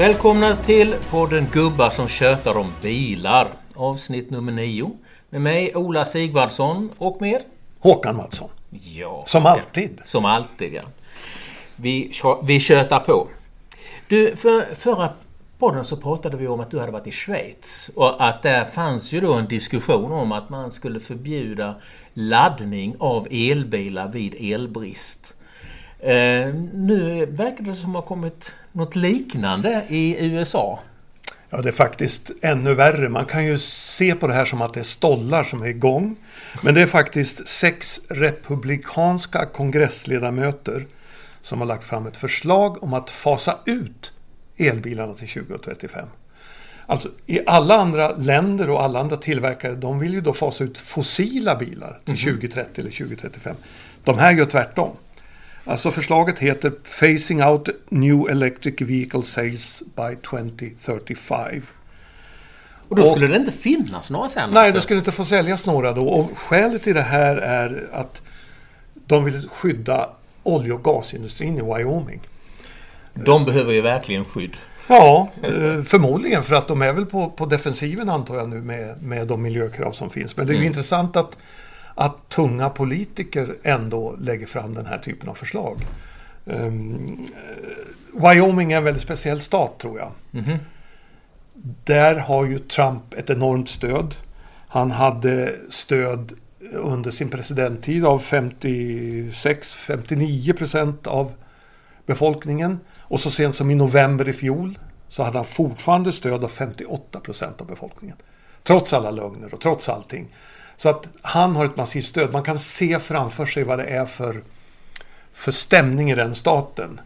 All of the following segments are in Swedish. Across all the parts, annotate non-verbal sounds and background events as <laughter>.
Välkomna till podden Gubbar som tjötar om bilar. Avsnitt nummer nio. Med mig Ola Sigvardsson och med Håkan Mattsson. Ja, Som alltid. Som alltid, ja. Vi, vi tjötar på. Du, för, förra podden så pratade vi om att du hade varit i Schweiz och att där fanns ju då en diskussion om att man skulle förbjuda laddning av elbilar vid elbrist. Eh, nu verkar det som att det har kommit något liknande i USA. Ja, det är faktiskt ännu värre. Man kan ju se på det här som att det är stollar som är igång. Men det är faktiskt sex republikanska kongressledamöter som har lagt fram ett förslag om att fasa ut elbilarna till 2035. Alltså i alla andra länder och alla andra tillverkare, de vill ju då fasa ut fossila bilar till 2030 eller 2035. De här gör tvärtom. Alltså förslaget heter Phasing out new electric vehicle sales by 2035. Och då skulle det inte finnas några sen? Nej, alltså? det skulle inte få säljas några då. Och skälet till det här är att de vill skydda olje och gasindustrin i Wyoming. De behöver ju verkligen skydd. Ja, eh, förmodligen för att de är väl på, på defensiven antar jag nu med, med de miljökrav som finns. Men det är ju Mm. intressant att, att tunga politiker ändå lägger fram den här typen av förslag. Um, Wyoming är en väldigt speciell stat tror jag. Mhm. Där har ju Trump ett enormt stöd. Han hade stöd under sin presidenttid av 56-59 procent av befolkningen. Och så sent som i november i fjol så hade han fortfarande stöd av 58 procent av befolkningen. Trots alla lögner och trots allting. Så att han har ett massivt stöd. Man kan se framför sig vad det är för, för stämning i den staten.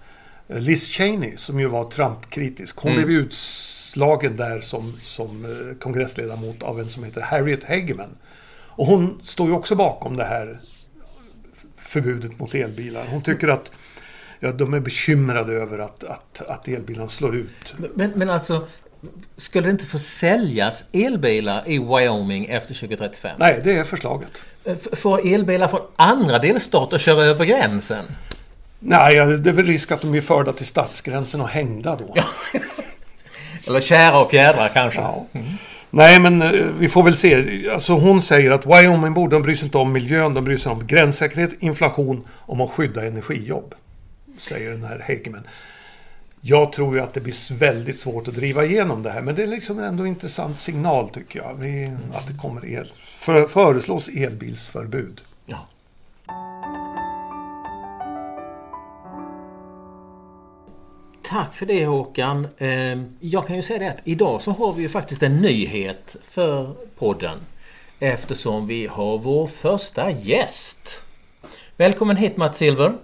Liz Cheney, som ju var Trump-kritisk, hon Mm. blev utslagen där som, som eh, kongressledamot av en som heter Harriet Hageman. Och hon står ju också bakom det här förbudet mot elbilar. Hon tycker att ja, de är bekymrade över att, att, att elbilarna slår ut. Men, men alltså, skulle det inte få säljas elbilar i Wyoming efter 2035? Nej, det är förslaget. F- Får elbilar från andra delstater köra över gränsen? Nej, det är väl risk att de är förda till stadsgränsen och hängda då. <laughs> Eller kära och fjädrar kanske? Ja. Nej, men eh, vi får väl se. Alltså hon säger att Wyoming borde, de bryr sig inte om miljön, de bryr sig om gränssäkerhet, inflation, om att skydda energijobb. Säger den här Hageman. Jag tror ju att det blir väldigt svårt att driva igenom det här, men det är liksom ändå en intressant signal tycker jag. Vi, att det kommer el, för, föreslås elbilsförbud. Ja. Tack för det Håkan. Eh, Jag kan ju säga det att idag så har vi ju faktiskt en nyhet för podden. Eftersom vi har vår första gäst. Välkommen hit Mats Silver.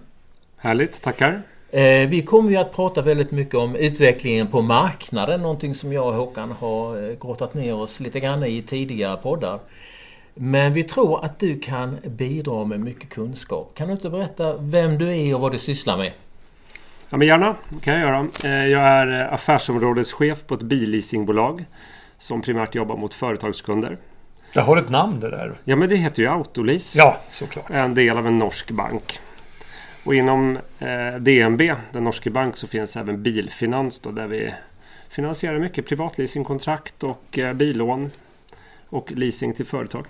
Härligt, tackar. Eh, Vi kommer ju att prata väldigt mycket om utvecklingen på marknaden. Någonting som jag och Håkan har eh, grottat ner oss lite grann i tidigare poddar. Men vi tror att du kan bidra med mycket kunskap. Kan du inte berätta vem du är och vad du sysslar med? Ja, men gärna, det kan jag göra. Eh, Jag är affärsområdeschef på ett billeasingbolag som primärt jobbar mot företagskunder. Det har ett namn det där. Ja, men det heter ju Autolease. Ja, såklart. En del av en norsk bank. Och inom eh, DNB, den norska bank, så finns även Bilfinans då, där vi finansierar mycket privatleasingkontrakt och eh, billån och leasing till företag.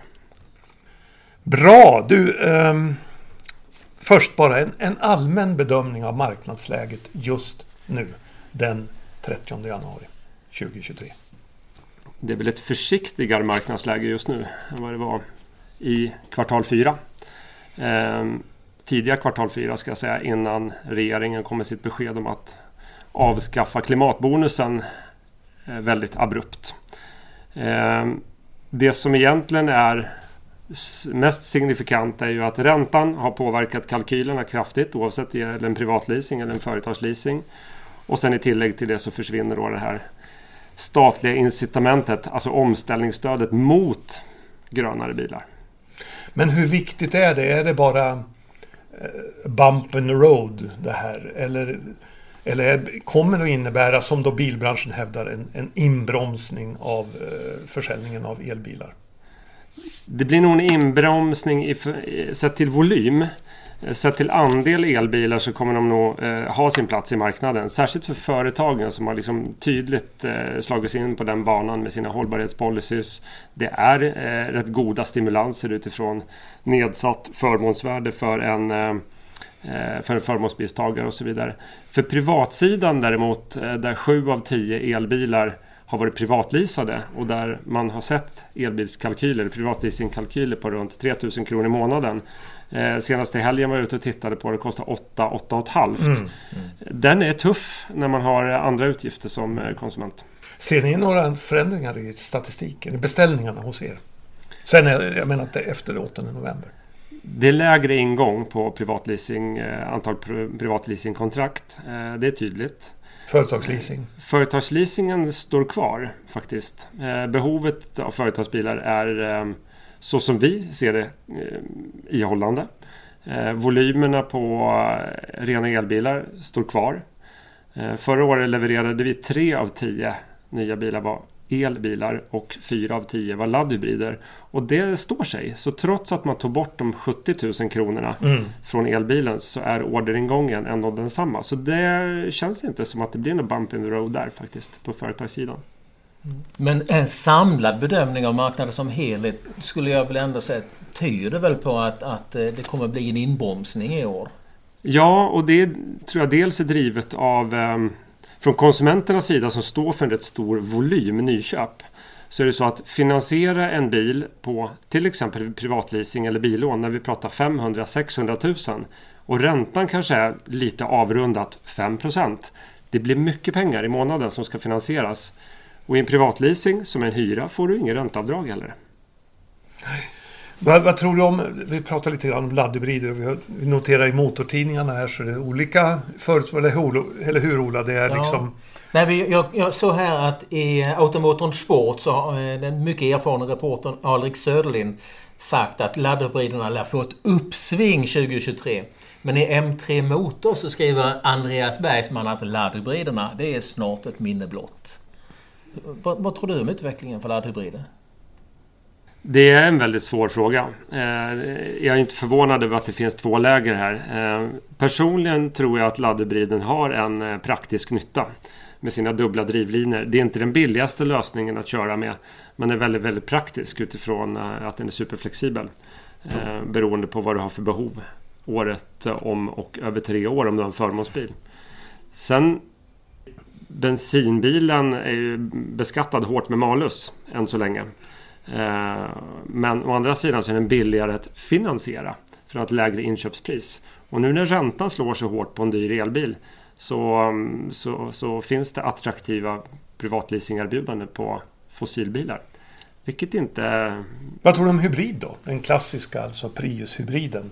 Bra! Du, ehm, först bara en, en allmän bedömning av marknadsläget just nu den 30 januari 2023. Det är väl ett försiktigare marknadsläge just nu än vad det var i kvartal 4. Ehm, tidiga kvartal fyra ska jag säga innan regeringen kom med sitt besked om att avskaffa klimatbonusen eh, väldigt abrupt. Eh, det som egentligen är mest signifikant är ju att räntan har påverkat kalkylerna kraftigt oavsett om det gäller en privatleasing eller en företagsleasing. Och sen i tillägg till det så försvinner då det här statliga incitamentet, alltså omställningsstödet mot grönare bilar. Men hur viktigt är det? Är det bara bump in the road det här? Eller, eller kommer det att innebära, som då bilbranschen hävdar, en, en inbromsning av eh, försäljningen av elbilar? Det blir nog en inbromsning i, i- eh, sett till volym. Eh, sett till andel elbilar så kommer de nog eh, ha sin plats i marknaden. Särskilt för företagen som har liksom tydligt eh, slagit sig in på den banan med sina hållbarhetspolicies. Det är eh, rätt goda stimulanser utifrån nedsatt förmånsvärde för en eh, eh för en förmånsbilstagare och så vidare. För privatsidan däremot, eh, där sju av tio elbilar har varit privatleasade och där man har sett elbilskalkyler, privatleasingkalkyler på runt 3000 kronor i månaden Eh, senaste helgen var jag ute och tittade på det. Det kostar 8 8,5. Mm. Mm. Den är tuff när man har andra utgifter som eh, konsument. Ser ni några förändringar i statistiken, i beställningarna hos er? Sen, jag menar inte efter 8 november. Det är lägre ingång på privatleasing, eh, antal privatleasingkontrakt. Eh, det är tydligt. Företagsleasing? Företagsleasingen står kvar faktiskt. Eh, behovet av företagsbilar är eh, så som vi ser det eh, ihållande. Volymerna på rena elbilar står kvar. Förra året levererade vi tre av tio nya bilar var elbilar och fyra av tio var laddhybrider. Och det står sig. Så trots att man tog bort de 70 000 kronorna mm. från elbilen så är orderingången ändå densamma. Så det känns inte som att det blir någon bump in the road där faktiskt på företagssidan. Men en samlad bedömning av marknaden som helhet skulle jag väl ändå säga tyder väl på att, att eh, det kommer bli en inbromsning i år? Ja, och det tror jag dels är drivet av um, från konsumenternas sida som står för en rätt stor volym nyköp. Så är det så att finansiera en bil på till exempel privatleasing eller billån när vi pratar 500-600 000 och räntan kanske är lite avrundat 5% Det blir mycket pengar i månaden som ska finansieras. Och i en privatleasing som är en hyra får du ingen ränteavdrag heller. Vad, vad, tror du om, vi pratar lite grann om laddhybrider. Vi, vi noterar i motortidningarna här så är det olika förut, eller hur, eller hur Ola? Det är ja. liksom... Nej, jag, jag såg här att i Automotorn Sport så har eh, den mycket erfarna reportern Alrik Söderlind sagt att laddhybriderna lär få ett uppsving 2023. Men i M3 Motor så skriver Andreas Bergsman att laddhybriderna, det är snart ett minne blott. Vad, vad tror du om utvecklingen för laddhybrider? Det är en väldigt svår fråga. Eh, jag är inte förvånad över att det finns två läger här. Eh, personligen tror jag att laddhybriden har en eh, praktisk nytta med sina dubbla drivlinor. Det är inte den billigaste lösningen att köra med. Men är väldigt, väldigt praktisk utifrån att den är superflexibel. Beroende på vad du har för behov året om och över tre år om du har en förmånsbil. Sen bensinbilen är ju beskattad hårt med malus än så länge. Eh, men å andra sidan så är den billigare att finansiera för att lägre inköpspris. Och nu när räntan slår så hårt på en dyr elbil så, så, så finns det attraktiva privatleasingerbjudanden på fossilbilar. Vilket inte... Vad tror du om hybrid då? Den klassiska, alltså Prius-hybriden.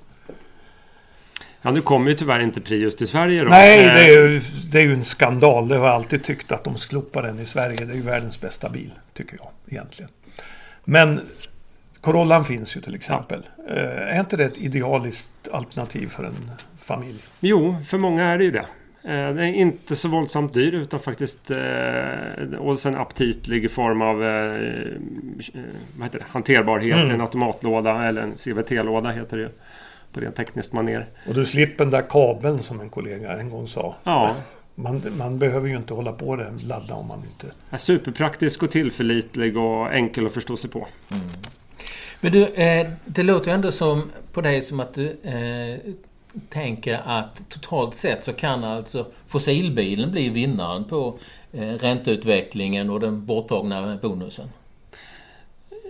Ja, nu kommer ju tyvärr inte Prius till Sverige då. Nej, det är, ju, det är ju en skandal. Det har jag alltid tyckt att de slopar den i Sverige. Det är ju världens bästa bil, tycker jag egentligen. Men Corollan finns ju till exempel. Eh, är inte det ett idealiskt alternativ för en familj? Jo, för många är det ju det. Eh, den är inte så våldsamt dyr utan faktiskt eh, och sen aptitlig i form av hanterbarhet. Mm. En automatlåda eller en CVT-låda heter det ju på rent tekniskt maner. Och du slipper den där kabeln som en kollega en gång sa. Ja. <laughs> Man, man behöver ju inte hålla på det ladda om man inte... Ja, superpraktisk och tillförlitlig och enkel att förstå sig på. Mm. Men du, eh, det låter ju ändå som på dig som att du eh, tänker att totalt sett så kan alltså fossilbilen bli vinnaren på eh, ränteutvecklingen och den borttagna bonusen?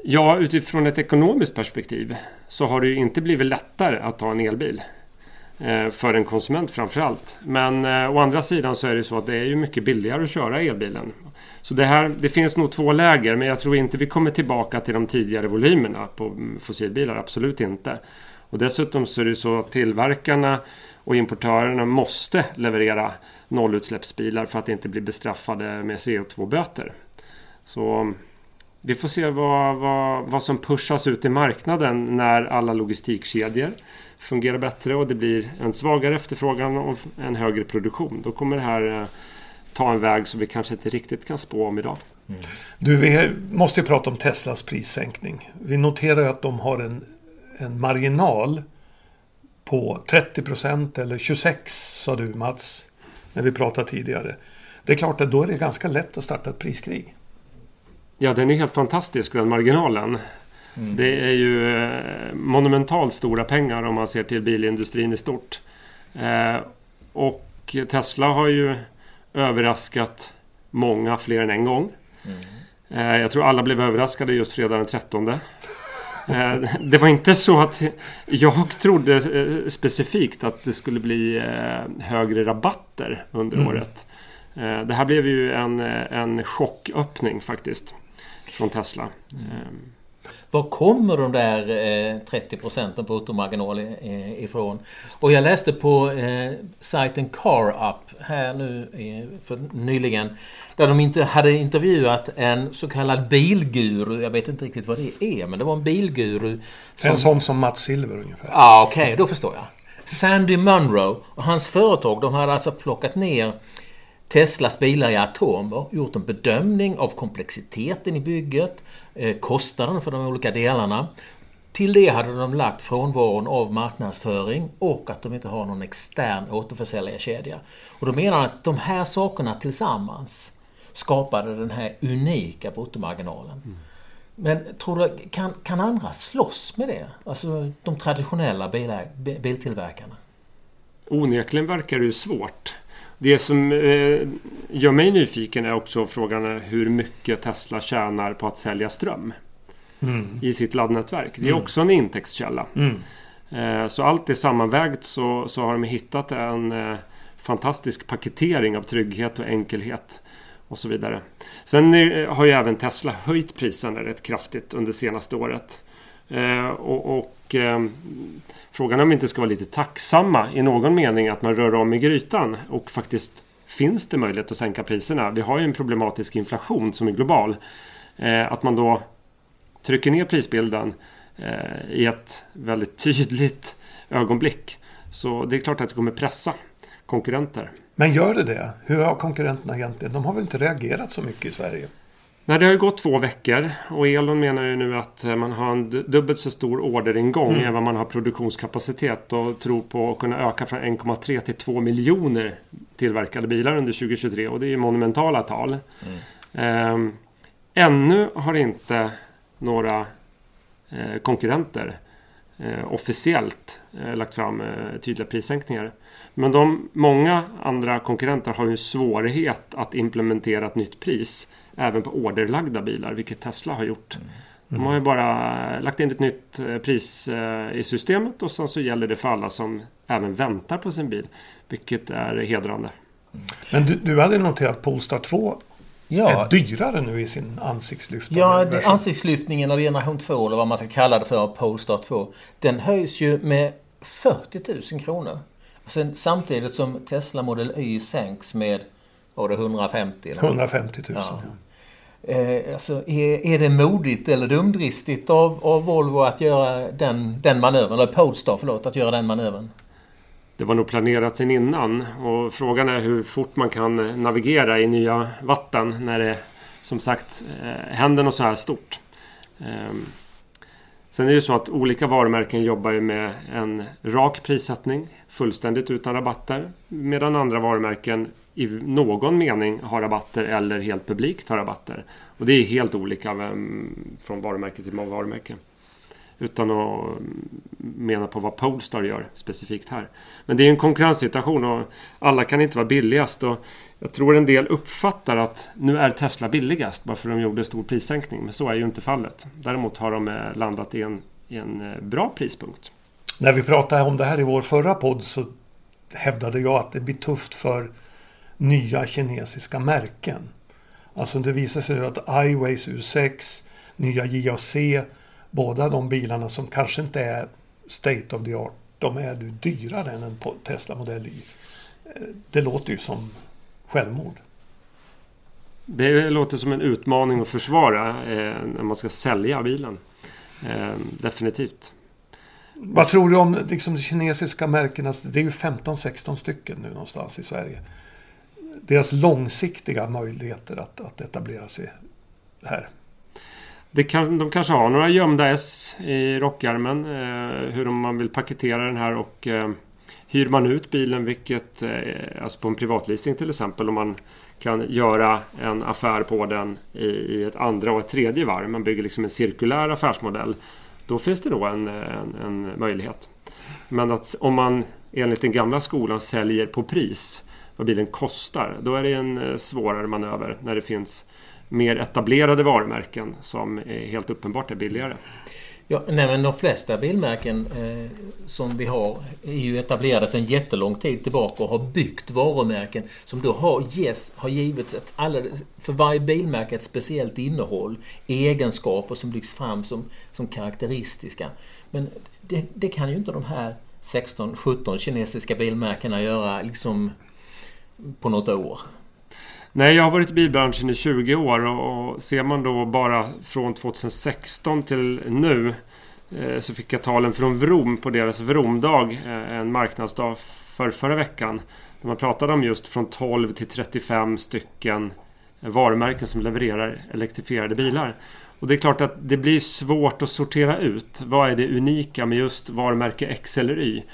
Ja, utifrån ett ekonomiskt perspektiv så har det ju inte blivit lättare att ta en elbil. Eh, för en konsument framförallt. Men eh, å andra sidan så är det så att det är ju mycket billigare att köra elbilen. Så det, här, det finns nog två läger men jag tror inte vi kommer tillbaka till de tidigare volymerna på mm, fossilbilar. Absolut inte. Och dessutom så är det så att tillverkarna och importörerna måste leverera nollutsläppsbilar för att inte bli bestraffade med CO2-böter. Så mm, vi får se vad, vad, vad som pushas ut i marknaden när alla logistikkedjor fungerar bättre och det blir en svagare efterfrågan och en högre produktion. Då kommer det här eh, ta en väg som vi kanske inte riktigt kan spå om idag. Mm. Du, vi måste ju prata om Teslas prissänkning. Vi noterar ju att de har en, en marginal på 30 procent eller 26 sa du Mats, när vi pratade tidigare. Det är klart att då är det ganska lätt att starta ett priskrig. Ja, den är helt fantastisk den marginalen. Mm. Det är ju eh, monumentalt stora pengar om man ser till bilindustrin i stort. Eh, och Tesla har ju överraskat många fler än en gång. Mm. Eh, jag tror alla blev överraskade just fredag den 13. Eh, <laughs> det var inte så att jag trodde specifikt att det skulle bli högre rabatter under mm. året. Det här blev ju en, en chocköppning faktiskt från Tesla. Var kommer de där eh, 30 procenten bruttomarginal eh, ifrån? Och jag läste på eh, sajten CarUp här nu eh, för nyligen. Där de inte hade intervjuat en så kallad bilguru. Jag vet inte riktigt vad det är, men det var en bilguru. Som... En sån som Mats Silver ungefär. Ja, ah, okej, okay, då förstår jag. Sandy Munro och hans företag, de hade alltså plockat ner Teslas bilar i atomer, gjort en bedömning av komplexiteten i bygget, eh, kostnaden för de olika delarna. Till det hade de lagt frånvaron av marknadsföring och att de inte har någon extern återförsäljarkedja. Och de menar att de här sakerna tillsammans skapade den här unika bruttomarginalen. Mm. Men tror du, kan, kan andra slåss med det? Alltså de traditionella bilar, biltillverkarna? Onekligen verkar det ju svårt. Det som eh, gör mig nyfiken är också frågan hur mycket Tesla tjänar på att sälja ström mm. i sitt laddnätverk. Det är mm. också en intäktskälla. Mm. Eh, så allt är sammanvägt så, så har de hittat en eh, fantastisk paketering av trygghet och enkelhet och så vidare. Sen eh, har ju även Tesla höjt priserna rätt kraftigt under senaste året. Eh, och, och eh, Frågan är om vi inte ska vara lite tacksamma i någon mening att man rör om i grytan och faktiskt finns det möjlighet att sänka priserna. Vi har ju en problematisk inflation som är global. Eh, att man då trycker ner prisbilden eh, i ett väldigt tydligt ögonblick. Så det är klart att det kommer pressa konkurrenter. Men gör det det? Hur har konkurrenterna egentligen? De har väl inte reagerat så mycket i Sverige? Nej, det har ju gått två veckor och Elon menar ju nu att man har en dubbelt så stor orderingång mm. än vad man har produktionskapacitet och tror på att kunna öka från 1,3 till 2 miljoner tillverkade bilar under 2023 och det är ju monumentala tal. Mm. Eh, ännu har inte några eh, konkurrenter eh, officiellt eh, lagt fram tydliga prissänkningar. Men de, många andra konkurrenter har ju svårighet att implementera ett nytt pris även på orderlagda bilar, vilket Tesla har gjort. Mm. De har ju bara lagt in ett nytt eh, pris eh, i systemet och sen så gäller det för alla som även väntar på sin bil. Vilket är hedrande. Men du, du hade noterat att Polestar 2 ja. är dyrare nu i sin ansiktslyftning. Ja, det, ansiktslyftningen av generation 2 eller vad man ska kalla det för, Polestar 2. Den höjs ju med 40 000 kronor. Sen, samtidigt som Tesla Model Y sänks med var det 150? Eller 150 000, ja. ja. Eh, alltså, är, är det modigt eller dumdristigt av, av Volvo att göra den, den manövern, eller Polestar förlåt, att göra den manövern? Det var nog planerat sen innan och frågan är hur fort man kan navigera i nya vatten när det som sagt eh, händer något så här stort. Ehm, sen är det ju så att olika varumärken jobbar ju med en rak prissättning fullständigt utan rabatter medan andra varumärken i någon mening har rabatter eller helt publikt har rabatter. Och det är helt olika vem, från varumärke till varumärke. Utan att mena på vad Polestar gör specifikt här. Men det är en konkurrenssituation och alla kan inte vara billigast. Och jag tror en del uppfattar att nu är Tesla billigast bara för att de gjorde stor prissänkning. Men så är ju inte fallet. Däremot har de eh, landat i en, i en eh, bra prispunkt. När vi pratade om det här i vår förra podd så hävdade jag att det blir tufft för nya kinesiska märken. Alltså det visar sig att iWays U6, nya JAC, båda de bilarna som kanske inte är state of the art, de är du dyrare än en Tesla Model Y. Eh, det låter ju som självmord. Det låter som en utmaning att försvara eh, när man ska sälja bilen. Eh, definitivt. Vad tror du om liksom, de kinesiska märkena? Det är ju 15-16 stycken nu någonstans i Sverige deras långsiktiga möjligheter att, att etablera sig här? det kan, de kanske har några gömda S i rockärmen. Eh, hur man vill paketera den här och eh, hyr man ut bilen, vilket eh, alltså på en privatleasing till exempel, om man kan göra en affär på den i, i ett andra och ett tredje varv. Man bygger liksom en cirkulär affärsmodell. Då finns det då en, en, en möjlighet. Men att om man enligt den gamla skolan säljer på pris vad bilen kostar, då är det en eh, svårare manöver när det finns mer etablerade varumärken som är helt uppenbart är billigare. Ja, nej, men de flesta bilmärken eh, som vi har är ju etablerade sedan jättelång tid tillbaka och har byggt varumärken som då har, yes, har givits ett alldeles, för varje bilmärke ett speciellt innehåll, egenskaper som lyfts fram som, som karaktäristiska. Men det, det kan ju inte de här 16-17 kinesiska bilmärkena göra liksom på något år. Nej, jag har varit i bilbranschen i 20 år och ser man då bara från 2016 till nu eh, så fick jag talen från Vrom på deras Vromdag, eh, en marknadsdag för förra veckan. Där man pratade om just från 12 till 35 stycken varumärken som levererar elektrifierade bilar. Och det är klart att det blir svårt att sortera ut. Vad är det unika med just varumärke X eller Y?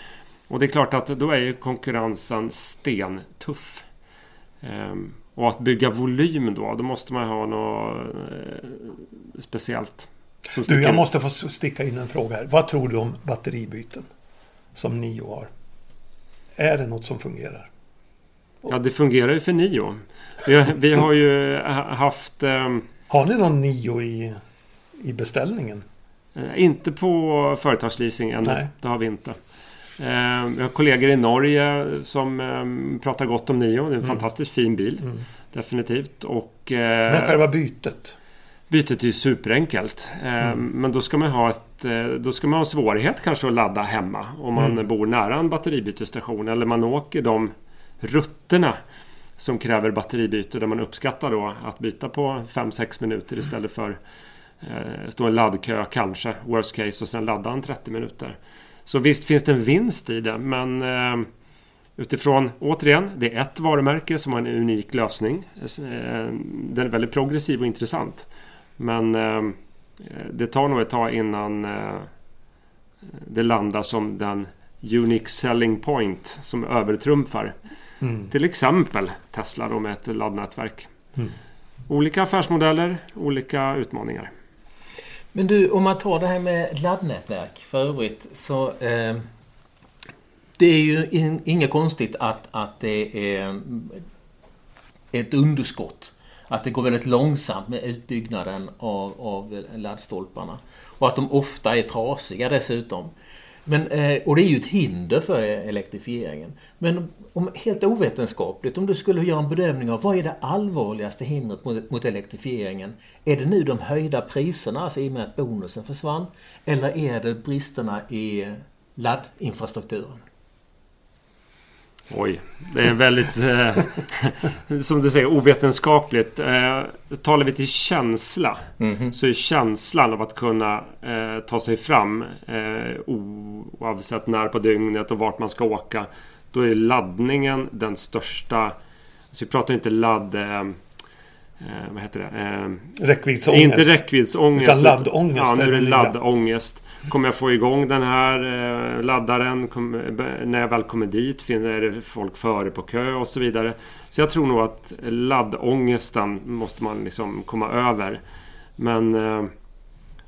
Och det är klart att då är ju konkurrensen stentuff. Ehm, och att bygga volym då, då måste man ha något eh, speciellt. Du, jag måste få sticka in en fråga här. Vad tror du om batteribyten? Som Nio har. Är det något som fungerar? Ja, det fungerar ju för Nio. Vi, vi har ju haft... Um, har ni någon Nio i, i beställningen? Eh, inte på företagsleasing ännu. Nej. Det har vi inte. Eh, vi har kollegor i Norge som eh, pratar gott om Nio. Det är en mm. fantastiskt fin bil. Mm. Definitivt. Och, eh, Men själva bytet? Bytet är ju superenkelt. Mm. Men då ska man ha ett, Då ska man ha svårighet kanske att ladda hemma. Om man mm. bor nära en batteribytesstation. Eller man åker de rutterna som kräver batteribyte. Där man uppskattar då att byta på 5-6 minuter istället för eh, stå en laddkö kanske. Worst case och sen ladda en 30 minuter. Så visst finns det en vinst i det men eh, utifrån, återigen, det är ett varumärke som har en unik lösning. Eh, den är väldigt progressiv och intressant. Men eh, det tar nog ett tag innan eh, det landar som den unique selling point som övertrumfar. Mm. Till exempel Tesla då med ett laddnätverk. Mm. Olika affärsmodeller, olika utmaningar. Men du, om man tar det här med laddnätverk för övrigt så eh, det är ju in, inget konstigt att, att det är eh, ett underskott. Att det går väldigt långsamt med utbyggnaden av, av laddstolparna. Och att de ofta är trasiga dessutom. Men, eh, och det är ju ett hinder för elektrifieringen. Men om, helt ovetenskapligt, om du skulle göra en bedömning av vad är det allvarligaste hindret mot, mot elektrifieringen? Är det nu de höjda priserna, alltså i och med att bonusen försvann? Eller är det bristerna i laddinfrastrukturen? Oj, det är väldigt, eh, som du säger, ovetenskapligt. Eh, talar vi till känsla mm -hmm. så är känslan av att kunna eh, ta sig fram eh, oavsett när på dygnet och vart man ska åka. Då är laddningen den största. Alltså vi pratar inte ladd... Eh, eh vad heter det? Eh, räckviddsångest. Inte räckviddsångest. Utan laddångest. Ja, nu är det laddångest. Kommer jag få igång den här eh, laddaren? Kom, när jag väl kommer dit finner det folk före på kö och så vidare. Så jag tror nog att laddångesten måste man liksom komma över. Men eh,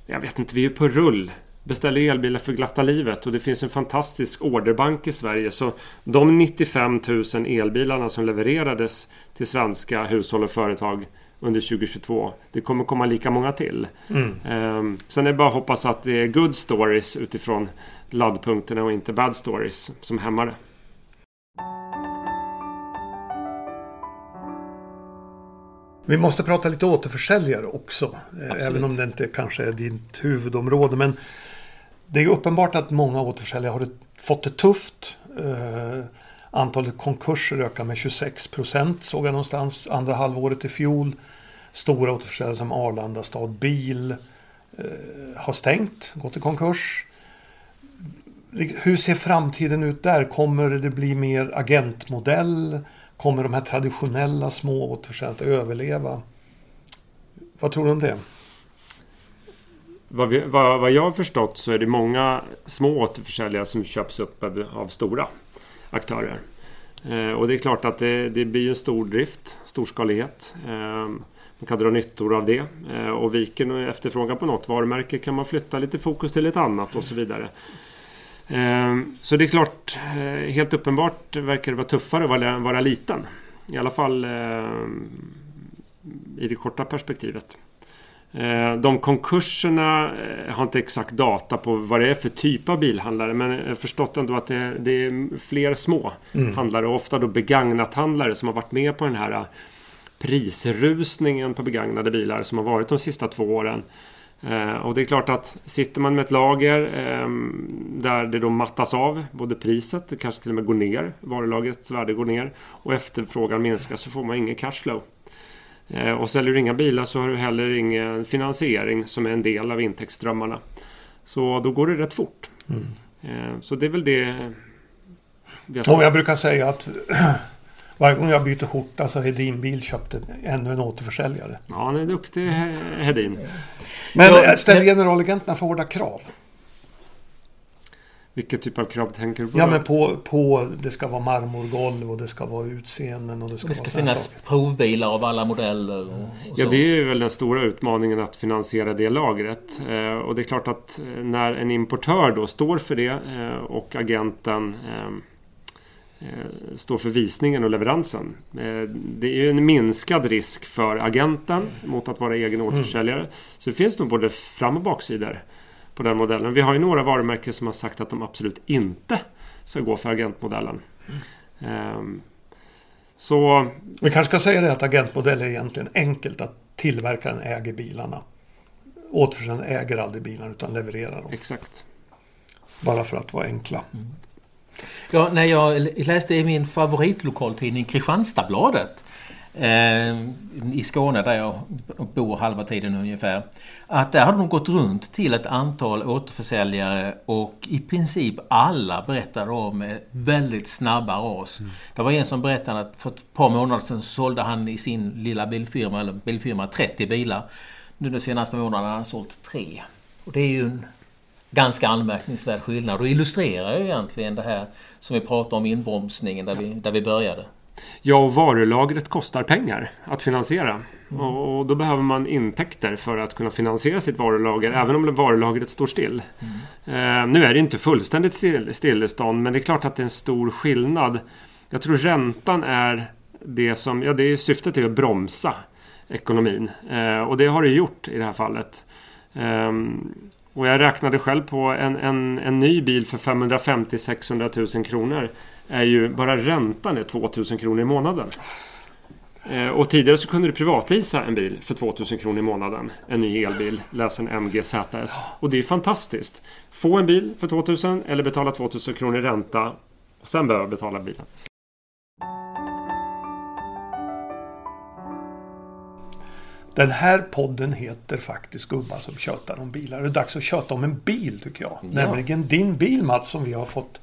jag vet inte, vi är på rull. Beställer elbilar för glatta livet och det finns en fantastisk orderbank i Sverige. Så de 95 000 elbilarna som levererades till svenska hushåll och företag under 2022. Det kommer komma lika många till. Mm. Um, sen är det bara att hoppas att det är good stories utifrån laddpunkterna och inte bad stories som hämmar det. Vi måste prata lite återförsäljare också. Eh, Absolut. Även om det inte kanske är ditt huvudområde. Men det är uppenbart att många återförsäljare har fått det tufft. Eh, antalet konkurser ökar med 26 procent såg jag någonstans andra halvåret i fjol. Stora återförsäljare som Arlanda stad bil eh, har stängt, gått i konkurs. Hur ser framtiden ut där? Kommer det bli mer agentmodell? Kommer de här traditionella små återförsäljarna att överleva? Vad tror du om det? Vad, vi, vad, vad jag har förstått så är det många små återförsäljare som köps upp av, av stora aktörer. Eh, och det är klart att det, det blir en stor drift, storskalighet. Eh, man kan dra nyttor av det. Eh, och viker efterfrågan på något varumärke kan man flytta lite fokus till ett annat och så vidare. Eh, så det är klart, eh, helt uppenbart verkar det vara tuffare att vara, vara liten. I alla fall eh, i det korta perspektivet. Eh, de konkurserna eh, har inte exakt data på vad det är för typ av bilhandlare men jag har förstått ändå att det är, det är fler små mm. handlare och ofta då begagnat handlare som har varit med på den här prisrusningen på begagnade bilar som har varit de sista två åren. Och det är klart att sitter man med ett lager där det då mattas av både priset, det kanske till och med går ner, varulagrets värde går ner och efterfrågan minskar så får man ingen cashflow. Eh, och säljer du inga bilar så har du heller ingen finansiering som är en del av intäktsströmmarna. Så då går det rätt fort. Mm. Eh, så det är väl det vi har Jag brukar säga att <clears throat> varje gång jag byter skjorta så Hedin Bil köpte ännu en återförsäljare. Ja, han är duktig Hedin. Men ställer generalagenterna för hårda krav? Vilket typ av krav tänker du på? Ja, men på, på det ska vara marmorgolv och det ska vara utseenden och det ska, och det ska finnas saker. provbilar av alla modeller. Och, och ja, det är väl den stora utmaningen att finansiera det lagret. Eh, och det är klart att eh, när en importör då står för det eh, och agenten eh, eh står för visningen och leveransen. Eh, det är ju en minskad risk för agenten mot att vara egen återförsäljare. Mm. Så det finns nog både fram och baksidor på den modellen. Vi har ju några varumärken som har sagt att de absolut inte ska gå för agentmodellen. Mm. Um, så... Vi kanske ska säga det att agentmodell är egentligen enkelt att tillverkaren äger bilarna. Återförsäljaren äger aldrig bilarna utan levererar dem. Exakt. Bara för att vara enkla. Mm. Ja, när jag läste i min favoritlokaltidning Kristianstadsbladet i Skåne där jag bor halva tiden ungefär. Att där har de gått runt till ett antal återförsäljare och i princip alla berättade om väldigt snabba ras. Mm. Det var en som berättade att för ett par månader sedan sålde han i sin lilla bilfirma, eller bilfirma 30 bilar. Nu de senaste månaderna har han sålt tre. Och det är ju en ganska anmärkningsvärd skillnad och illustrerar ju egentligen det här som vi pratade om inbromsningen där, vi, där vi började. Ja, varulagret kostar pengar att finansiera. Mm. Och, då behöver man intäkter för att kunna finansiera sitt varulager, mm. även om varulagret står still. Mm. Eh, nu är det inte fullständigt still, stillestånd, men det är klart att det är en stor skillnad. Jag tror räntan är det som, ja det är syftet är att bromsa ekonomin. Eh, och det har det gjort i det här fallet. Eh, och jag räknade själv på en, en, en ny bil för 550-600 000 kronor är ju bara räntan är 2000 kronor i månaden. Eh, och tidigare så kunde du privatlisa en bil för 2000 kronor i månaden. En ny elbil, läs en MG ZS. Och det är fantastiskt. Få en bil för 2000 eller betala 2000 kronor i ränta och sen behöva betala bilen. Den här podden heter faktiskt Gubbar som tjötar om bilar. Det är dags att köta om en bil tycker jag. Ja. Nämligen din bil Mats som vi har fått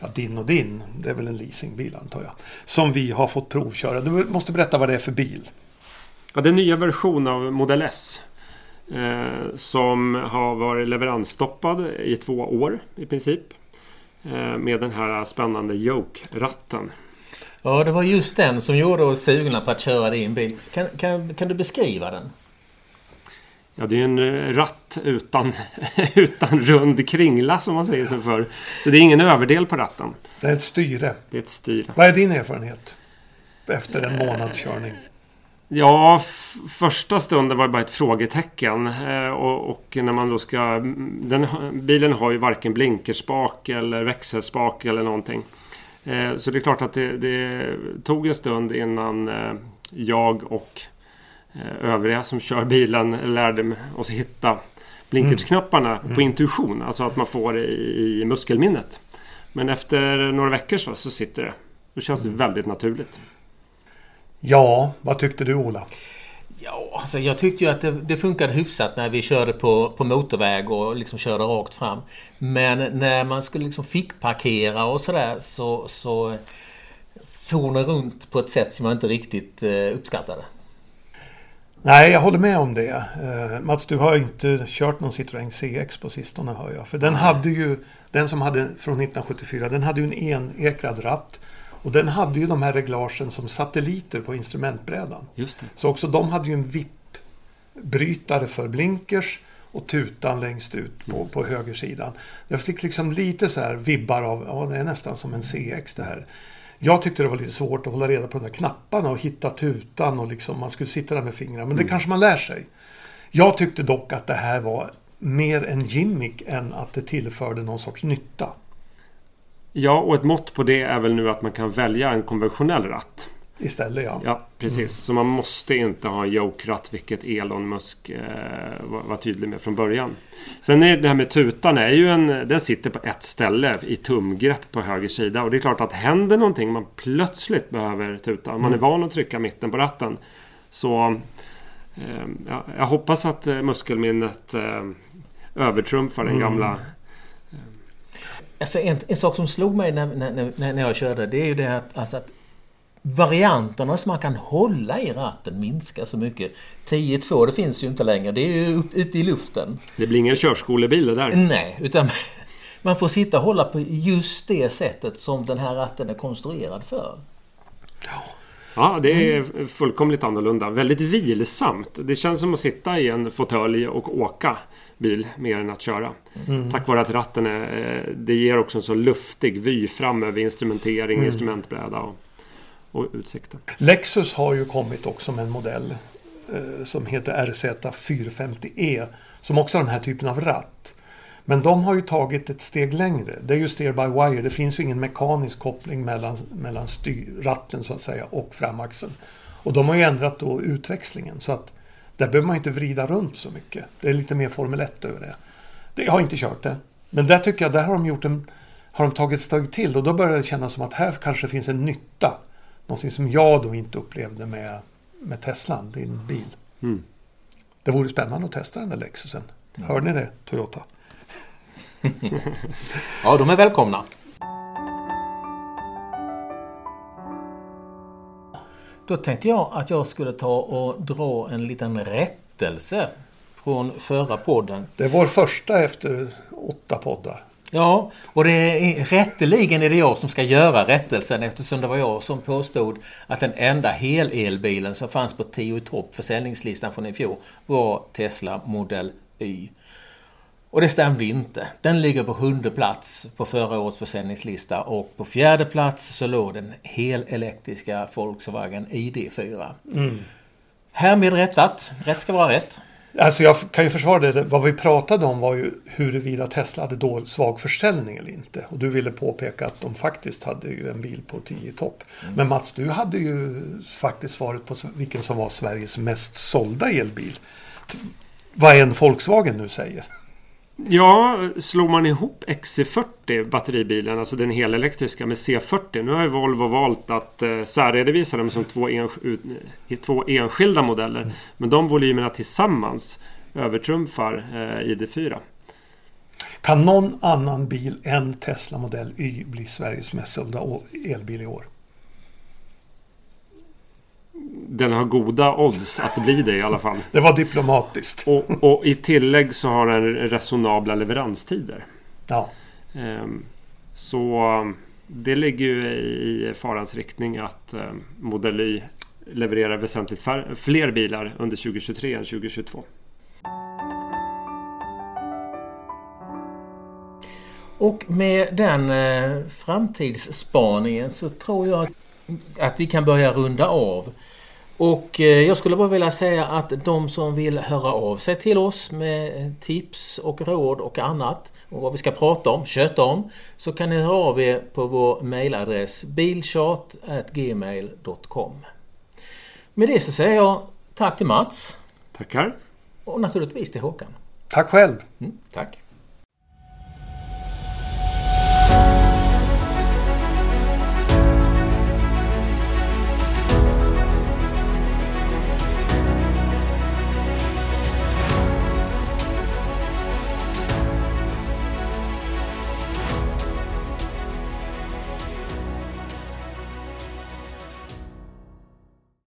ja, din och din, det är väl en leasingbil antar jag. Som vi har fått provköra. Du måste berätta vad det är för bil. Ja, det är en nya version av Model S. Eh, som har varit leveransstoppad i två år i princip. Eh, med den här spännande Yoke-ratten. Ja, det var just den som gjorde oss sugna på att köra din bil. Kan, kan, kan du beskriva den? Ja, det är en eh, ratt utan, <laughs> utan rund kringla som man säger sig för. Så det är ingen överdel på ratten. Det är ett styre. Det är ett styre. Vad är din erfarenhet? Efter en månads körning? Ja, första stunden var det bara ett frågetecken. Eh, och, och, när man då ska... Den, bilen har ju varken blinkerspak eller växelspak eller någonting. Eh, så det är klart att det, det tog en stund innan jag och Eh, övriga som kör bilen lärde oss hitta blinkersknapparna mm. på intuition. Alltså att man får det i, i muskelminnet. Men efter några veckor så, så sitter det. Då känns det väldigt naturligt. Ja, vad tyckte du Ola? Ja, alltså jag tyckte ju att det, det funkade hyfsat när vi körde på, på motorväg och liksom körde rakt fram. Men när man skulle liksom fick parkera och sådär så, så for den runt på ett sätt som jag inte riktigt eh, uppskattade. Nej, jag håller med om det. Eh, Mats, du har inte kört någon Citroën CX på sistone hör jag. För den hade ju, den som hade från 1974, den hade ju en enekrad ratt. Och den hade ju de här reglagen som satelliter på instrumentbrädan. Just det. Så också de hade ju en vippbrytare för blinkers och tutan längst ut på, på högersidan. Jag fick liksom lite så här vibbar av, ja det är nästan som en CX det här. Jag tyckte det var lite svårt att hålla reda på de där knapparna och hitta tutan och liksom man skulle sitta där med fingrarna. Men det kanske man lär sig. Jag tyckte dock att det här var mer en gimmick än att det tillförde någon sorts nytta. Ja, och ett mått på det är väl nu att man kan välja en konventionell ratt. Istället ja. Ja, precis. Så man måste inte ha en yoke-ratt, vilket Elon Musk eh, var, var tydlig med från början. Sen är det här med tutan, är ju en, den sitter på ett ställe i tumgrepp på höger sida. Och det är klart att händer någonting, man plötsligt behöver tuta. Om man är van att trycka mitten på ratten. Så eh, ja, jag hoppas att eh, muskelminnet eh, övertrumfar den gamla Alltså en, en sak som slog mig när, när, när, när jag körde det är ju det att, alltså att varianterna som man kan hålla i ratten minskar så mycket. 10-2 det finns ju inte längre. Det är ju upp, ute i luften. Det blir ingen körskolebil det där. Nej, utan <laughs> man får sitta och hålla på just det sättet som den här ratten är konstruerad för. Ja, det är fullkomligt annorlunda. Väldigt vilsamt. Det känns som att sitta i en fåtölj och åka bil mer än att köra. Tack vare att ratten är... eh, Det ger också en så luftig vy fram över instrumentering, instrumentbräda och, och utsikten. Lexus har ju kommit också med en modell eh, som heter RZ450E. Som också har den här typen av ratt. Men de har ju tagit ett steg längre. Det är ju steer by wire. Det finns ju ingen mekanisk koppling mellan, mellan styr, ratten så att säga och framaxeln. Och de har ju ändrat då utväxlingen så att där behöver man inte vrida runt så mycket. Det är lite mer Formel 1 över det. det jag har inte kört det. Men där tycker jag, där har de gjort en har de tagit ett steg till och då börjar det kännas som att här kanske finns en nytta. Någonting som jag då inte upplevde med, med Teslan, din bil. Mm. Det vore spännande att testa den där Lexusen. Hör ni det, Toyota? <laughs> Ja, de är välkomna. Då tänkte jag att jag skulle ta och dra en liten rättelse från förra podden. Det är vår första efter åtta poddar. Ja, och det är, rätteligen är det jag som ska göra rättelsen eftersom det var jag som påstod att den enda helelbilen som fanns på 10 i topp försäljningslistan från i fjol var Tesla Model Y. Och det stämde inte. Den ligger på sjunde plats på förra årets försäljningslista och på fjärde plats så låg den helelektriska Volkswagen ID4. Härmed rättat. Rätt ska vara rätt. Alltså jag kan ju försvara det. Vad vi pratade om var ju huruvida Tesla hade då svag försäljning eller inte. Och du ville påpeka att de faktiskt hade ju en bil på 10 i topp. Men Mats, du hade ju faktiskt svaret på vilken som var Sveriges mest sålda elbil. Vad en Volkswagen nu säger. Ja, slår man ihop XC40 batteribilen, alltså den helelektriska med C40. Nu har ju Volvo valt att eh, särredovisa dem som två, ens- ut, i två enskilda modeller. Men de volymerna tillsammans övertrumfar eh, ID4. Kan någon annan bil än Tesla Model Y bli Sveriges mest sålda elbil i år? Den har goda odds att bli det i alla fall. Det var diplomatiskt. Och, och i tillägg så har den resonabla leveranstider. Ja. Ehm, Så um, det ligger ju i farans riktning att um, Model Y levererar väsentligt fler bilar under 2023 än 2022. Och med den eh, framtidsspaningen så tror jag att, att vi kan börja runda av. Och eh, jag skulle bara vilja säga att de som vill höra av sig till oss med tips och råd och annat och vad vi ska prata om, köta om, så kan ni höra av er på vår mejladress bilchat.gmail.com. Med det så säger jag tack till Mats Tackar! och naturligtvis till Håkan. Tack själv. Mm, tack!